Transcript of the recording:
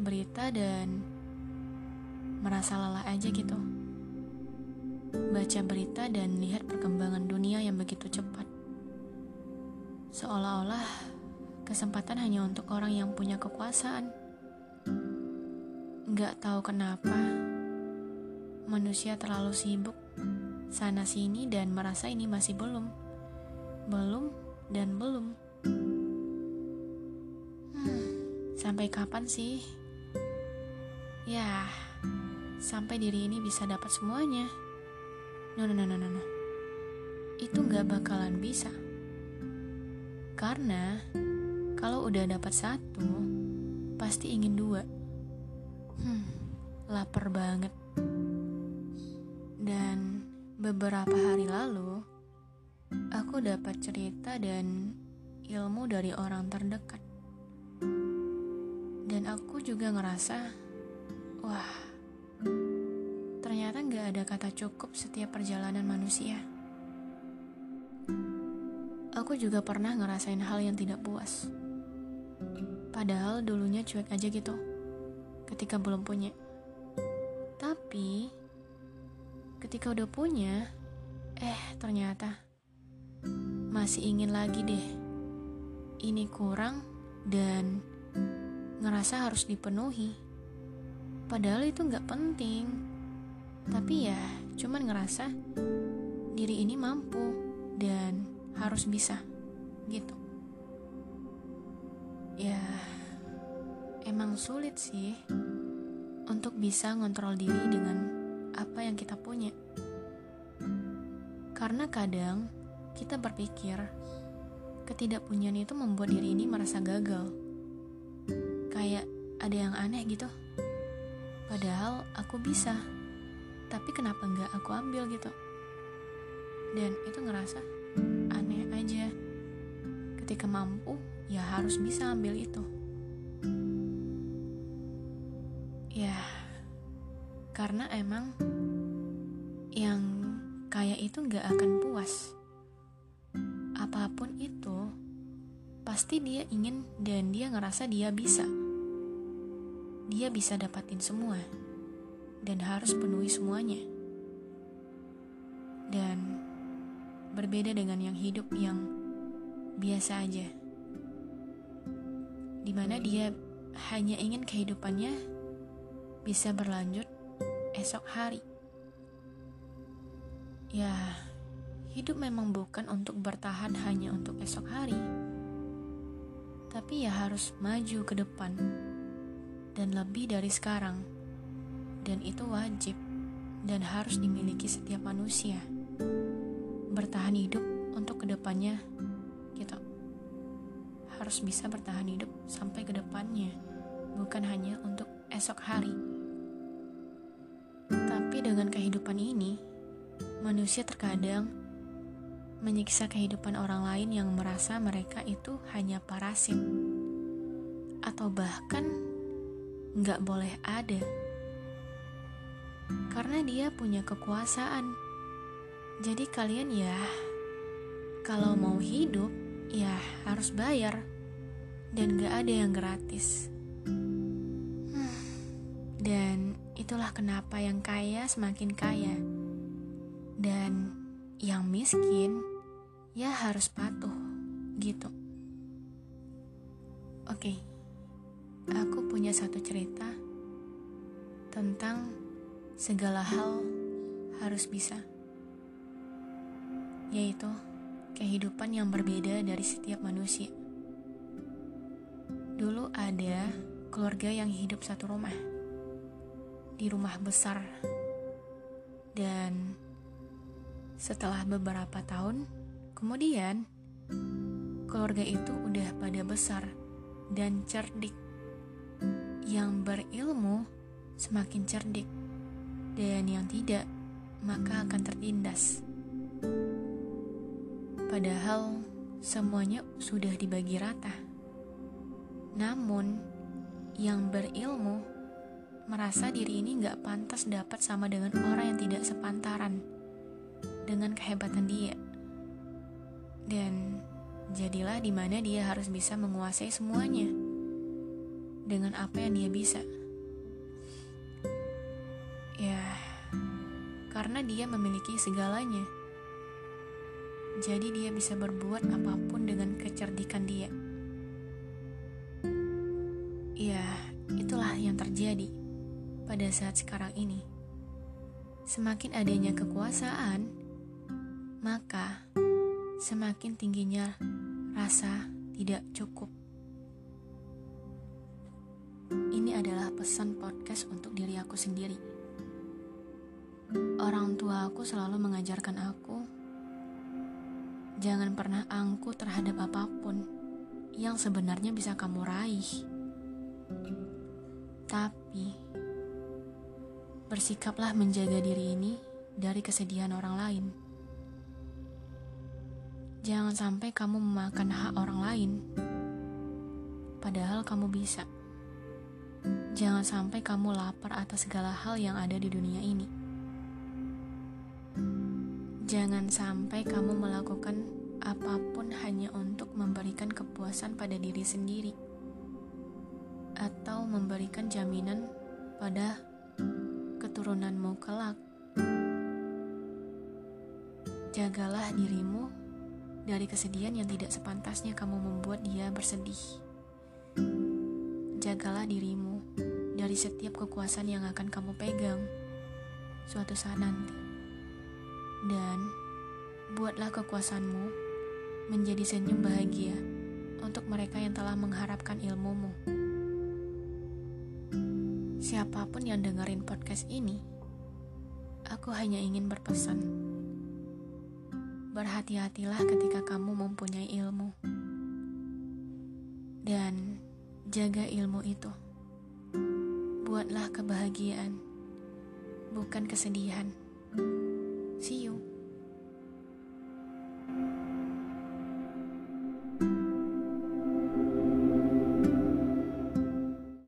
berita dan merasa lelah aja gitu. Baca berita dan lihat perkembangan dunia yang begitu cepat. Seolah-olah kesempatan hanya untuk orang yang punya kekuasaan. Gak tahu kenapa, manusia terlalu sibuk sana sini dan merasa ini masih belum. Belum dan belum. Sampai kapan sih? Ya, sampai diri ini bisa dapat semuanya. No, no, no, no, no. Itu gak bakalan bisa. Karena kalau udah dapat satu, pasti ingin dua. Hmm, lapar banget. Dan beberapa hari lalu, aku dapat cerita dan ilmu dari orang terdekat dan aku juga ngerasa, ternyata gak ada kata cukup setiap perjalanan manusia. Aku juga pernah ngerasain hal yang tidak puas. Padahal dulunya cuek aja gitu, ketika belum punya. Tapi, ketika udah punya, eh ternyata masih ingin lagi deh. Ini kurang dan ngerasa harus dipenuhi. Padahal itu nggak penting. Tapi ya, cuman ngerasa diri ini mampu dan harus bisa. Gitu. Ya, emang sulit sih untuk bisa ngontrol diri dengan apa yang kita punya. Karena kadang kita berpikir ketidakpunyaan itu membuat diri ini merasa gagal kayak ada yang aneh gitu. Padahal aku bisa, tapi kenapa nggak aku ambil gitu? Dan itu ngerasa aneh aja. Ketika mampu, ya harus bisa ambil itu. Ya, karena emang yang kayak itu nggak akan puas. Apa pun itu, pasti dia ingin dan dia ngerasa dia bisa dia bisa dapatin semua dan harus penuhi semuanya. Dan berbeda dengan yang hidup yang biasa aja. Di mana dia hanya ingin kehidupannya bisa berlanjut esok hari. Ya, hidup memang bukan untuk bertahan hanya untuk esok hari. Tapi ya harus maju ke depan dan lebih dari sekarang. Dan itu wajib dan harus dimiliki setiap manusia. Bertahan hidup untuk ke depannya kita harus bisa bertahan hidup sampai ke depannya, bukan hanya untuk esok hari. Tapi dengan kehidupan ini, manusia terkadang menyiksa kehidupan orang lain yang merasa mereka itu hanya parasit, atau bahkan nggak boleh ada. Karena dia punya kekuasaan. Jadi kalian ya, kalau mau hidup, ya harus bayar. Dan gak ada yang gratis. Hmm, dan itulah kenapa yang kaya semakin kaya. Dan yang miskin, ya harus patuh. Gitu. Oke. Okay aku punya satu cerita tentang segala hal harus bisa, yaitu kehidupan yang berbeda dari setiap manusia. Dulu ada keluarga yang hidup satu rumah, di rumah besar, dan setelah beberapa tahun kemudian, keluarga itu udah pada besar dan cerdik. Yang berilmu semakin cerdik, dan yang tidak maka akan tertindas. Padahal semuanya sudah dibagi rata. Namun, yang berilmu merasa diri ini gak pantas dapat sama dengan orang yang tidak sepantaran dengan kehebatan dia. Dan jadilah di mana dia harus bisa menguasai semuanya dengan apa yang dia bisa. Ya, karena dia memiliki segalanya. Jadi dia bisa berbuat apa pun dengan kecerdikan dia. Ya, itulah yang terjadi pada saat sekarang ini. Semakin adanya kekuasaan, maka semakin tingginya rasa tidak cukup. Ini adalah pesan podcast untuk diri aku sendiri. Orang tua aku selalu mengajarkan aku, jangan pernah angku terhadap apa pun yang sebenarnya bisa kamu raih. Tapi, bersikaplah menjaga diri ini dari kesedihan orang lain. Jangan sampai kamu memakan hak orang lain, padahal kamu bisa. Jangan sampai kamu lapar atas segala hal yang ada di dunia ini. Jangan sampai kamu melakukan apa pun hanya untuk memberikan kepuasan pada diri sendiri, atau memberikan jaminan pada keturunanmu kelak. Jagalah dirimu dari kesedihan yang tidak sepantasnya kamu membuat dia bersedih. Jagalah dirimu dari setiap kekuasaan yang akan kamu pegang suatu saat nanti. Dan buatlah kekuasaanmu menjadi senyum bahagia untuk mereka yang telah mengharapkan ilmumu. Siapa pun yang dengerin podcast ini, aku hanya ingin berpesan. Berhati-hatilah ketika kamu mempunyai ilmu. Dan jaga ilmu itu. Buatlah kebahagiaan, bukan kesedihan. See you.